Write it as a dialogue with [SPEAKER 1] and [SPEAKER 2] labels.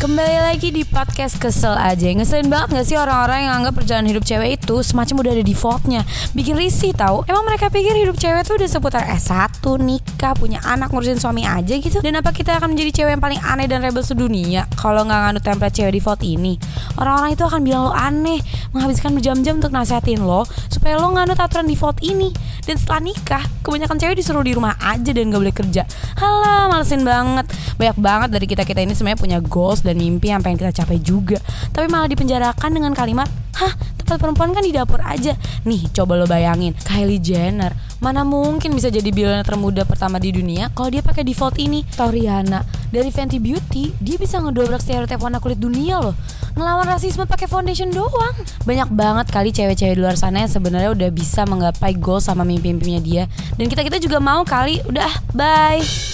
[SPEAKER 1] Kembali lagi di podcast kesel aja. Ngeselin banget gak sih orang-orang yang anggap perjalanan hidup cewek itu Semacam udah ada defaultnya? Bikin risih tahu. Emang mereka pikir hidup cewek tuh udah seputar S1, nikah, punya anak, ngurusin suami aja gitu? Dan apa kita akan menjadi cewek yang paling aneh dan rebel sedunia Kalau nggak nganut template cewek default ini Orang-orang itu akan bilang lo aneh Menghabiskan berjam-jam untuk nasihatin lo Supaya lo nganut aturan default ini. Dan setelah nikah, kebanyakan cewek disuruh di rumah aja dan gak boleh kerja. Halah, malesin banget. Banyak banget dari kita-kita ini sebenarnya punya goals dan mimpi yang pengen kita capai juga. Tapi malah dipenjarakan dengan kalimat Hah, tempat perempuan kan di dapur aja. Nih, coba lo bayangin Kylie Jenner. Mana mungkin bisa jadi billionaire termuda pertama di dunia Kalau dia pakai default ini? Atau Rihanna Dari Fenty Beauty Dia bisa ngedobrak stereotip warna kulit dunia loh. Ngelawan rasisme pakai foundation doang. Banyak banget kali cewek-cewek di luar sana yang sebenarnya udah bisa menggapai goal sama mimpi-mimpinya dia. Dan kita-kita juga mau kali. Udah, bye